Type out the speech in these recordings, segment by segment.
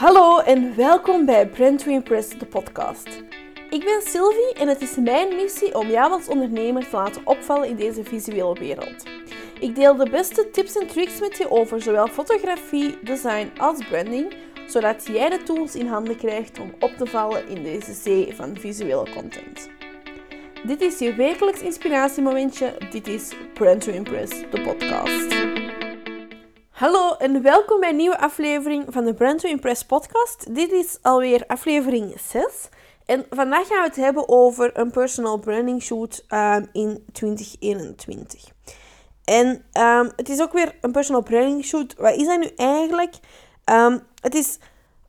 Hallo en welkom bij Brand to Impress, de podcast. Ik ben Sylvie en het is mijn missie om jou als ondernemer te laten opvallen in deze visuele wereld. Ik deel de beste tips en tricks met je over zowel fotografie, design als branding, zodat jij de tools in handen krijgt om op te vallen in deze zee van visuele content. Dit is je wekelijks inspiratiemomentje. Dit is Brand to Impress, de podcast. Hallo en welkom bij een nieuwe aflevering van de Brand to Impress podcast. Dit is alweer aflevering 6. En vandaag gaan we het hebben over een personal branding shoot um, in 2021. En um, het is ook weer een personal branding shoot. Wat is dat nu eigenlijk? Um, het is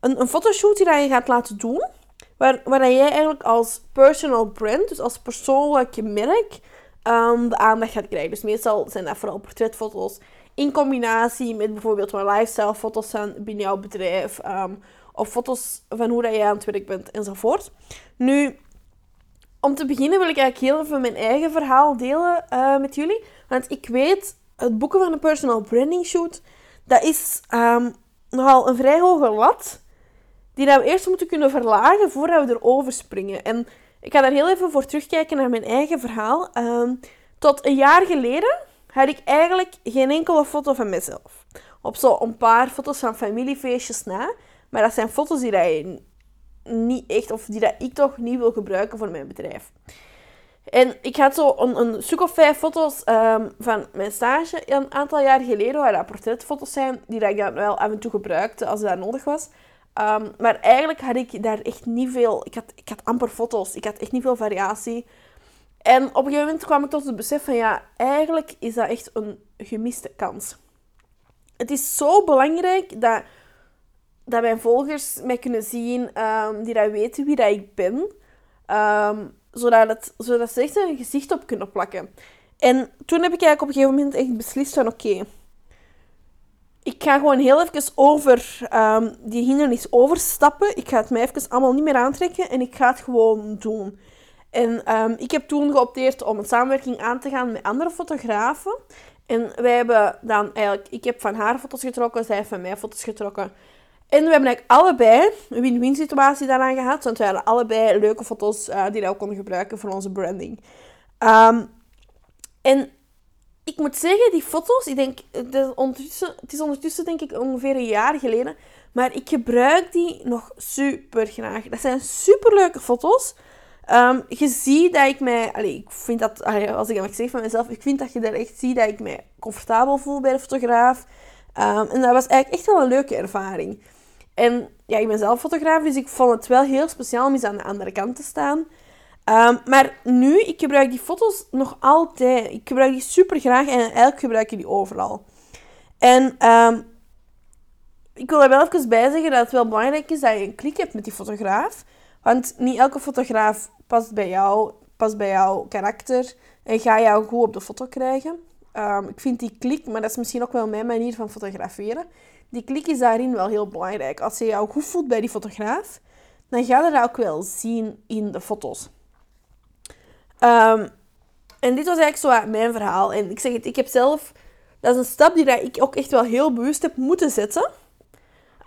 een, een fotoshoot die je gaat laten doen. Waar, waar jij eigenlijk als personal brand, dus als persoonlijk merk, de aandacht gaat krijgen. Dus meestal zijn dat vooral portretfoto's in combinatie met bijvoorbeeld wat lifestyle foto's zijn binnen jouw bedrijf. Um, of foto's van hoe dat jij aan het werk bent enzovoort. Nu, om te beginnen wil ik eigenlijk heel even mijn eigen verhaal delen uh, met jullie. Want ik weet, het boeken van een personal branding shoot, dat is um, nogal een vrij hoge lat. Die we eerst moeten kunnen verlagen voordat we erover springen. En ik ga daar heel even voor terugkijken naar mijn eigen verhaal. Um, tot een jaar geleden had ik eigenlijk geen enkele foto van mezelf. Op zo een paar foto's van familiefeestjes na. Maar dat zijn foto's die dat niet echt, of die dat ik toch niet wil gebruiken voor mijn bedrijf. En ik had zo een, een of vijf foto's um, van mijn stage een aantal jaar geleden, waar dat portretfoto's zijn, die dat ik dan wel af en toe gebruikte als dat nodig was. Um, maar eigenlijk had ik daar echt niet veel... Ik had, ik had amper foto's. Ik had echt niet veel variatie. En op een gegeven moment kwam ik tot het besef van ja, eigenlijk is dat echt een gemiste kans. Het is zo belangrijk dat, dat mijn volgers mij kunnen zien, um, die dat weten wie dat ik ben, um, zodat, het, zodat ze echt een gezicht op kunnen plakken. En toen heb ik eigenlijk op een gegeven moment echt beslist van oké, ik ga gewoon heel even over um, die hindernis overstappen. Ik ga het mij even allemaal niet meer aantrekken en ik ga het gewoon doen. En um, ik heb toen geopteerd om een samenwerking aan te gaan met andere fotografen. En wij hebben dan eigenlijk... Ik heb van haar foto's getrokken, zij heeft van mij foto's getrokken. En we hebben eigenlijk allebei een win-win situatie daaraan gehad. Want wij hadden allebei leuke foto's uh, die we konden gebruiken voor onze branding. Um, en ik moet zeggen, die foto's, ik denk, het is, ondertussen, het is ondertussen denk ik ongeveer een jaar geleden. Maar ik gebruik die nog super graag. Dat zijn super leuke foto's. Um, je ziet dat ik mij... Ik vind dat... Als ik dat zeggen van mezelf, ik vind dat je daar echt ziet dat ik mij comfortabel voel bij de fotograaf. Um, en dat was eigenlijk echt wel een leuke ervaring. En ja, ik ben zelf fotograaf, dus ik vond het wel heel speciaal om eens aan de andere kant te staan. Um, maar nu, ik gebruik die foto's nog altijd. Ik gebruik die super graag en eigenlijk gebruik ik die overal. En ik wil er wel even bij zeggen dat het wel belangrijk is dat je een klik hebt met die fotograaf. Want niet elke fotograaf past bij jou, past bij jouw karakter en ga jou goed op de foto krijgen. Um, ik vind die klik, maar dat is misschien ook wel mijn manier van fotograferen. Die klik is daarin wel heel belangrijk. Als je jou goed voelt bij die fotograaf, dan ga je dat ook wel zien in de foto's. Um, en dit was eigenlijk zo mijn verhaal. En ik zeg het, ik heb zelf... Dat is een stap die ik ook echt wel heel bewust heb moeten zetten.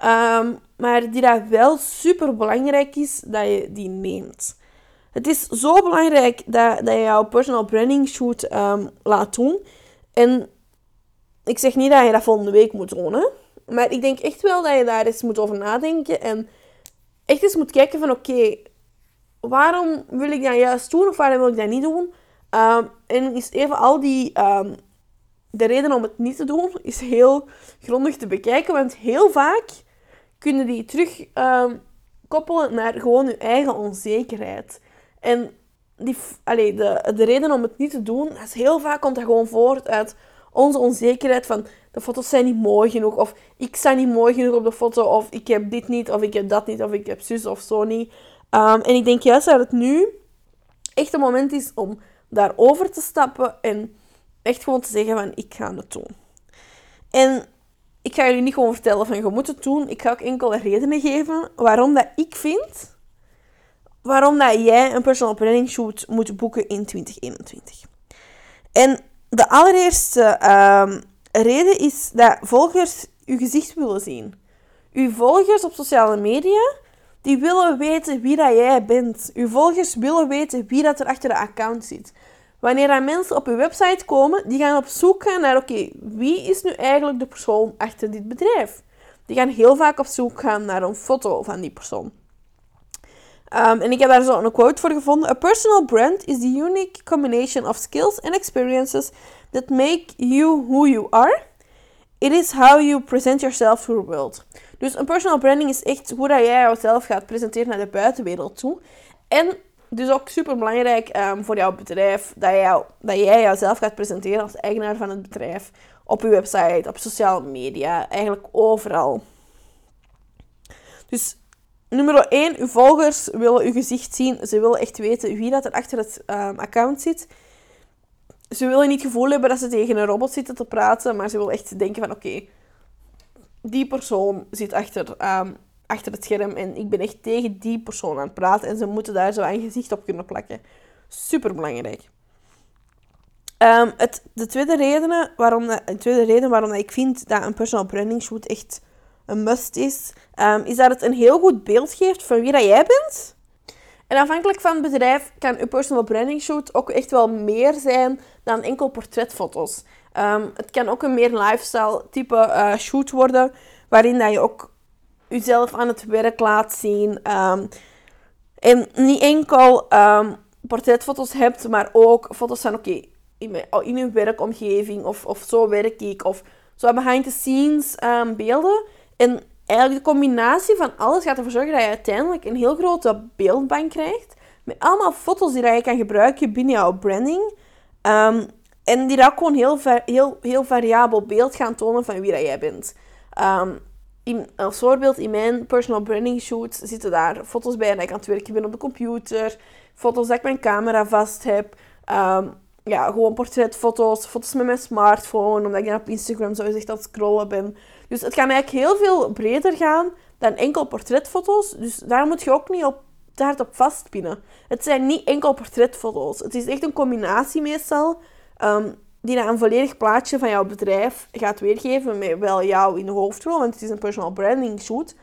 Um, maar die dat wel super belangrijk is dat je die neemt. Het is zo belangrijk dat, dat je jouw personal branding shoot um, laat doen. En ik zeg niet dat je dat volgende week moet doen, hè? maar ik denk echt wel dat je daar eens moet over nadenken en echt eens moet kijken van oké, waarom wil ik dat juist doen of waarom wil ik dat niet doen? Um, en is even al die um, de reden om het niet te doen is heel grondig te bekijken, want heel vaak kunnen die terug um, koppelen naar gewoon je eigen onzekerheid. En die, allee, de, de reden om het niet te doen, is heel vaak komt dat gewoon voort uit onze onzekerheid van de foto's zijn niet mooi genoeg, of ik sta niet mooi genoeg op de foto, of ik heb dit niet, of ik heb dat niet, of ik heb zus of zo niet. Um, en ik denk juist dat het nu echt een moment is om daarover te stappen en echt gewoon te zeggen van ik ga het doen. En ik ga jullie niet gewoon vertellen van je moet het doen. Ik ga ook enkele redenen geven waarom dat ik vind waarom dat jij een personal branding shoot moet boeken in 2021. En de allereerste um, reden is dat volgers je gezicht willen zien. uw volgers op sociale media, die willen weten wie dat jij bent. Uw volgers willen weten wie dat er achter de account zit. Wanneer er mensen op uw website komen, die gaan op zoek gaan naar, oké, wie is nu eigenlijk de persoon achter dit bedrijf? Die gaan heel vaak op zoek gaan naar een foto van die persoon. Um, en ik heb daar zo een quote voor gevonden. A personal brand is the unique combination of skills and experiences that make you who you are. It is how you present yourself to the world. Dus een personal branding is echt hoe jij jezelf gaat presenteren naar de buitenwereld toe. En dus ook super belangrijk um, voor jouw bedrijf dat, dat jij jezelf gaat presenteren als eigenaar van het bedrijf. Op je website, op sociale media, eigenlijk overal. Dus nummer 1, uw volgers willen uw gezicht zien. Ze willen echt weten wie dat er achter het um, account zit. Ze willen niet het gevoel hebben dat ze tegen een robot zitten te praten, maar ze willen echt denken van oké, die persoon zit achter, um, achter het scherm en ik ben echt tegen die persoon aan het praten en ze moeten daar zo een gezicht op kunnen plakken. Super belangrijk. Um, het, de, tweede reden waarom, de tweede reden waarom ik vind dat een personal branding shoot echt een must is, um, is dat het een heel goed beeld geeft van wie dat jij bent. En afhankelijk van het bedrijf kan uw personal branding shoot ook echt wel meer zijn dan enkel portretfoto's. Um, het kan ook een meer lifestyle type uh, shoot worden, waarin dat je ook jezelf aan het werk laat zien. Um, en niet enkel um, portretfoto's hebt, maar ook foto's van oké, in, in uw werkomgeving of, of zo werk ik. Of zo behind the scenes beelden. En eigenlijk de combinatie van alles gaat ervoor zorgen dat je uiteindelijk een heel grote beeldbank krijgt. Met allemaal foto's die je kan gebruiken binnen jouw branding. En die ook gewoon heel, heel, heel variabel beeld gaan tonen van wie dat jij bent. In, als voorbeeld, in mijn personal branding shoot zitten daar foto's bij dat ik aan het werken ben op de computer. Foto's dat ik mijn camera vast heb. Um, ja, gewoon portretfoto's. Foto's met mijn smartphone, omdat ik dan op Instagram zo gezegd aan het scrollen ben. Dus het kan eigenlijk heel veel breder gaan dan enkel portretfoto's. Dus daar moet je ook niet op, te hard op vastpinnen. Het zijn niet enkel portretfoto's. Het is echt een combinatie meestal Um, die een volledig plaatje van jouw bedrijf gaat weergeven met wel jou in de hoofdrol, want het is een personal branding shoot.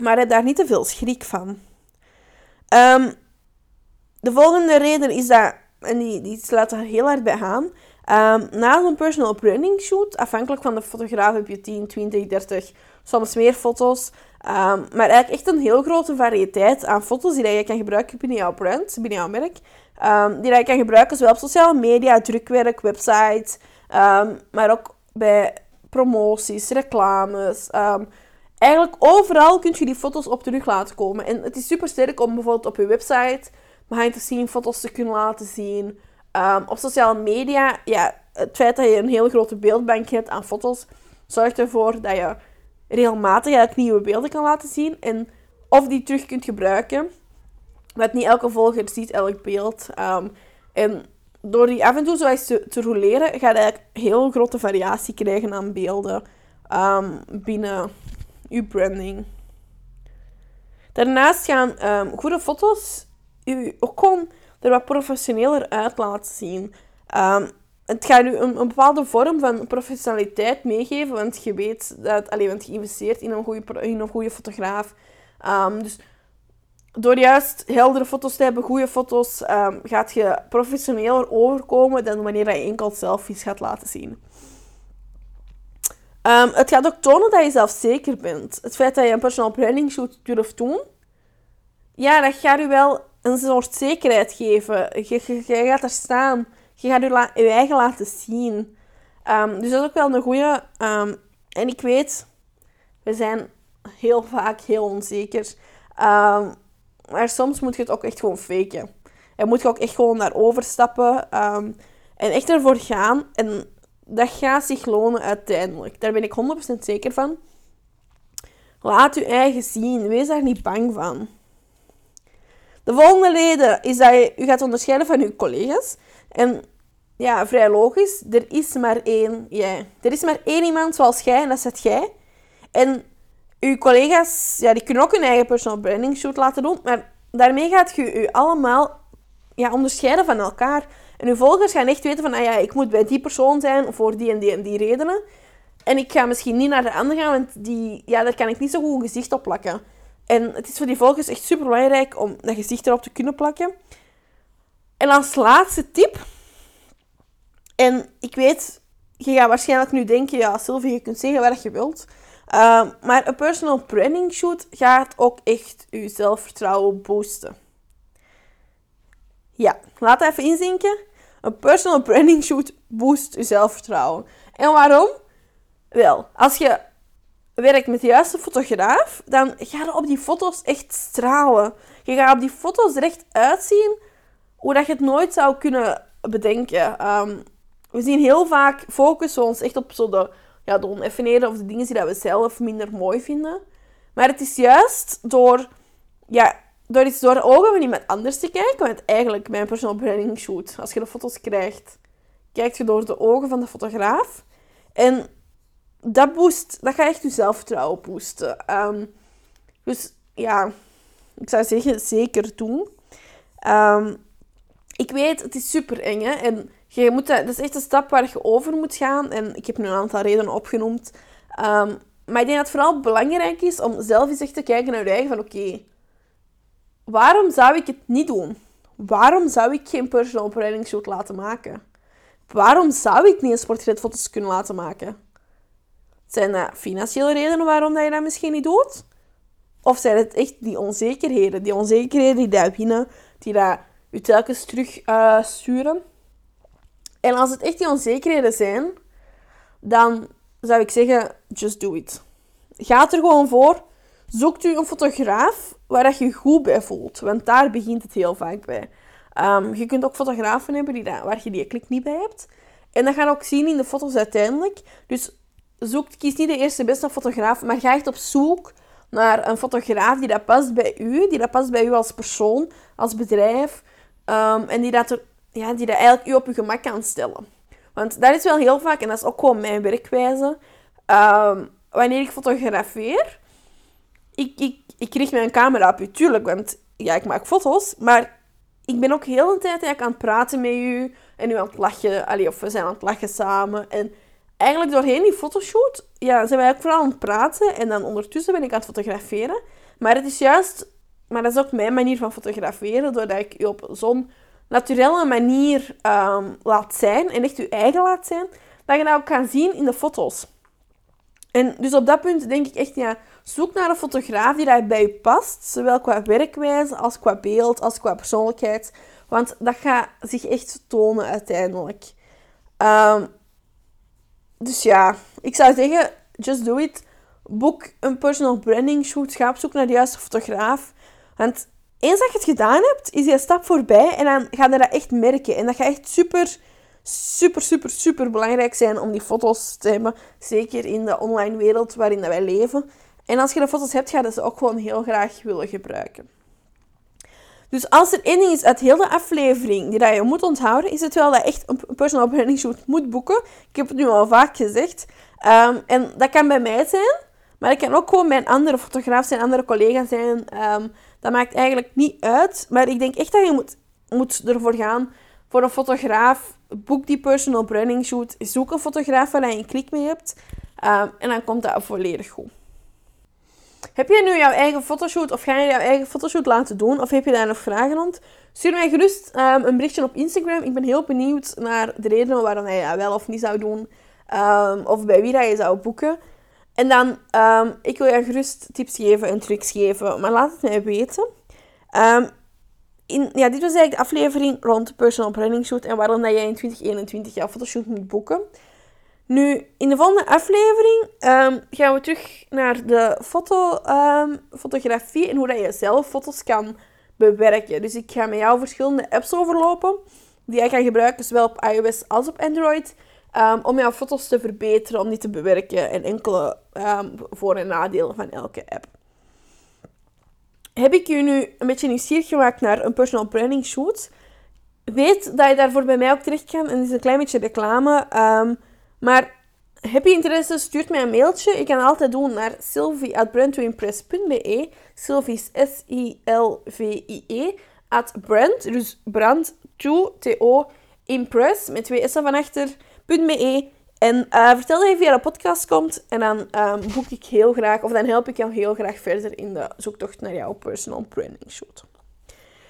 Maar heb daar niet te veel schrik van. Um, de volgende reden is dat, en die, die sluit er heel hard bij aan, um, na zo'n personal branding shoot, afhankelijk van de fotograaf heb je 10, 20, 30, soms meer foto's. Um, maar eigenlijk echt een heel grote variëteit aan foto's die je kan gebruiken binnen jouw brand, binnen jouw merk. Um, die je kan gebruiken zowel op sociale media, drukwerk, websites, um, maar ook bij promoties, reclames. Um, eigenlijk overal kun je die foto's op terug laten komen. En het is super sterk om bijvoorbeeld op je website behind the scene foto's te kunnen laten zien. op sociale media, ja, het feit dat je een hele grote beeldbank hebt aan foto's, zorgt ervoor dat je regelmatig nieuwe beelden kan laten zien. En of die terug kunt gebruiken want niet elke volger ziet elk beeld. Um, en door die af en toe zo eens te, te roleren, ga je eigenlijk heel grote variatie krijgen aan beelden um, binnen je branding. Daarnaast gaan um, goede foto's je ook gewoon er wat professioneler uit laten zien. het gaat een, een, bepaalde vorm van professionaliteit meegeven, want je weet dat, alleen want je investeert in een goede, in een goede fotograaf. dus door juist heldere foto's te hebben, goede foto's, um, gaat je professioneler overkomen dan wanneer je enkel selfies gaat laten zien. Um, het gaat ook tonen dat je zelfzeker bent. Het feit dat je een personal branding shoot durft doen, ja, dat gaat je wel een soort zekerheid geven. Je, gaat er staan. Je gaat je, je eigen laten zien. Um, dus dat is ook wel een goede. en ik weet, we zijn heel vaak heel onzeker. Maar soms moet je het ook echt gewoon faken. En moet je ook echt gewoon naar overstappen. Um, en echt ervoor gaan. En dat gaat zich lonen uiteindelijk. Daar ben ik 100% zeker van. Laat je eigen zien. Wees daar niet bang van. De volgende reden is dat je je gaat onderscheiden van je collega's. En ja, vrij logisch. Er is maar één jij. Er is maar één iemand zoals jij en dat is jij. En uw collega's, ja, die kunnen ook hun eigen personal branding shoot laten doen, maar daarmee gaat je je allemaal ja, onderscheiden van elkaar. En uw volgers gaan echt weten van, ah ja, ik moet bij die persoon zijn voor die en die en die redenen. En ik ga misschien niet naar de andere gaan, want die, ja, daar kan ik niet zo goed een gezicht op plakken. En het is voor die volgers echt super belangrijk om dat gezicht erop te kunnen plakken. En als laatste tip. En ik weet, je gaat waarschijnlijk nu denken, ja, Sylvie, je kunt zeggen wat je wilt. Uh, maar een personal branding shoot gaat ook echt je zelfvertrouwen boosten. Ja, laat even inzinken. Een personal branding shoot boost je zelfvertrouwen. En waarom? Wel, als je werkt met de juiste fotograaf, dan ga je op die foto's echt stralen. Je gaat op die foto's recht uitzien hoe dat je het nooit zou kunnen bedenken. Um, we zien heel vaak focussen we ons echt op zo de, ja, de oneffenheden of de dingen die we zelf minder mooi vinden. Maar het is juist door, ja, door iets door de ogen van iemand anders te kijken, want eigenlijk mijn personal branding shoot, als je de foto's krijgt, kijk je door de ogen van de fotograaf. En dat boost, dat gaat echt je zelfvertrouwen boosten. Um, dus ja, ik zou zeggen, zeker doen. Um, ik weet, het is super eng. Hè? En je dat, is echt een stap waar je over moet gaan. En ik heb nu een aantal redenen opgenoemd. Um, maar ik denk dat het vooral belangrijk is om zelf eens echt te kijken naar je eigen van oké, waarom zou ik het niet doen? Waarom zou ik geen personal branding shoot laten maken? Waarom zou ik niet een sportretfoto's kunnen laten maken? Zijn dat financiële redenen waarom dat je dat misschien niet doet? Of zijn het echt die onzekerheden? Die onzekerheden die daar winnen, die dat je telkens terug uh, sturen. En als het echt die onzekerheden zijn, dan zou ik zeggen, just do it. Ga er gewoon voor. Zoekt u een fotograaf waar dat je goed bij voelt. Want daar begint het heel vaak bij. Um, je kunt ook fotografen hebben die daar, waar je die klik niet bij hebt. En dat ga je ook zien in de foto's uiteindelijk. Dus zoek, kies niet de eerste beste fotograaf, maar ga echt op zoek naar een fotograaf die dat past bij u. Die dat past bij u als persoon, als bedrijf. Um, en die dat, er, ja, die dat eigenlijk u op uw gemak kan stellen. Want dat is wel heel vaak, en dat is ook gewoon mijn werkwijze. Um, wanneer ik fotografeer, ik, ik, ik richt mijn camera op u, tuurlijk, want ja, ik maak foto's, maar ik ben ook heel de tijd eigenlijk aan het praten met u en u aan het lachen, allee, of we zijn aan het lachen samen. En eigenlijk doorheen die fotoshoot ja, zijn wij ook vooral aan het praten en dan ondertussen ben ik aan het fotograferen. Maar het is juist maar dat is ook mijn manier van fotograferen, doordat ik je op zo'n naturele manier um, laat zijn en echt je eigen laat zijn, dat je dat ook kan zien in de foto's. En dus op dat punt denk ik echt, ja, zoek naar een fotograaf die daar bij je past, zowel qua werkwijze als qua beeld, als qua persoonlijkheid. Want dat gaat zich echt tonen uiteindelijk. Um, dus ja, ik zou zeggen, just do it. Boek een personal branding shoot. Ga op zoek naar de juiste fotograaf. Want eens dat je het gedaan hebt, is die stap voorbij en dan ga je dat echt merken. En dat gaat echt super, super, super, super belangrijk zijn om die foto's te hebben. Zeker in de online wereld waarin wij leven. En als je de foto's hebt, ga je ze ook gewoon heel graag willen gebruiken. Dus als er één ding is uit heel de aflevering die dat je moet onthouden, is het wel dat je echt een personal branding shoot moet boeken. Ik heb het nu al vaak gezegd. Um, en dat kan bij mij zijn, maar dat kan ook gewoon bij een andere fotograaf zijn, andere collega zijn. Um, dat maakt eigenlijk niet uit. Maar ik denk echt dat je moet, moet ervoor gaan. Voor een fotograaf, boek die personal branding shoot. Zoek een fotograaf waar je een klik mee hebt. Ehm, en dan komt dat volledig goed. Heb jij nu jouw eigen fotoshoot of ga je jouw eigen fotoshoot laten doen? Of heb je daar nog vragen rond? Stuur mij gerust um, een berichtje op Instagram. Ik ben heel benieuwd naar de redenen waarom je dat wel of niet zou doen. Um, of bij wie dat je zou boeken. En dan, um, ik wil je gerust tips geven en tricks geven, maar laat het mij weten. Um, in, ja, dit was eigenlijk de aflevering rond de personal branding shoot en waarom dat jij in 2021 jouw fotoshoot moet boeken. Nu, in de volgende aflevering um, gaan we terug naar de foto, fotografie en hoe dat je zelf foto's kan bewerken. Dus ik ga met jou verschillende apps overlopen die jij kan gebruiken, zowel op iOS als op Android. Um, om jouw foto's te verbeteren, om die te bewerken en enkele um, voor- en nadelen van elke app. Heb ik je nu een beetje nieuwsgierig gemaakt naar een personal branding shoot? Weet dat je daarvoor bij mij ook terecht kan. En dit is een klein beetje reclame. Um, maar heb je interesse, stuurt mij een mailtje. Je kan altijd doen naar sylvie.brandtoimpress.be. Sylvie S-I-L-V-I-E. At brand, dus brand to, T-O, impress, met twee S'en van achter, En uh, vertel dat je via de podcast komt en dan um, boek ik heel graag, of dan help ik jou heel graag verder in de zoektocht naar jouw personal branding shoot.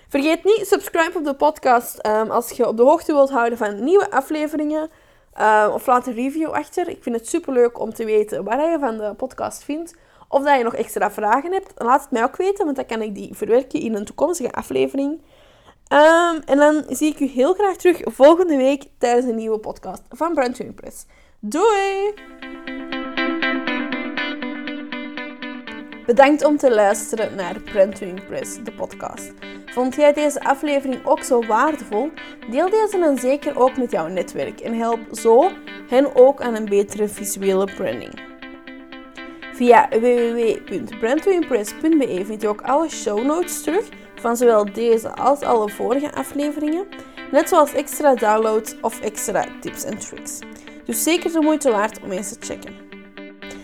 Vergeet niet, subscribe op de podcast um, als je op de hoogte wilt houden van nieuwe afleveringen. Uh, of laat een review achter. Ik vind het super leuk om te weten wat je van de podcast vindt. Of dat je nog extra vragen hebt. Laat het mij ook weten, want dan kan ik die verwerken in een toekomstige aflevering. Um, en dan zie ik u heel graag terug volgende week tijdens een nieuwe podcast van Brand Press. Doei! Bedankt om te luisteren naar Brand Press, de podcast. Vond jij deze aflevering ook zo waardevol? Deel deze dan zeker ook met jouw netwerk en help zo hen ook aan een betere visuele branding. Via www.brandtoimpress.be vind je ook alle show notes terug van zowel deze als alle vorige afleveringen, net zoals extra downloads of extra tips en tricks. Dus zeker de moeite waard om eens te checken.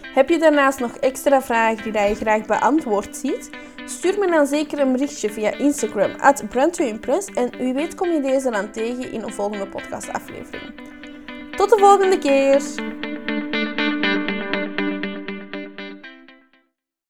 Heb je daarnaast nog extra vragen die je graag beantwoord ziet? Stuur me dan zeker een berichtje via Instagram at Impress en wie weet kom je deze dan tegen in een volgende podcastaflevering. Tot de volgende keer!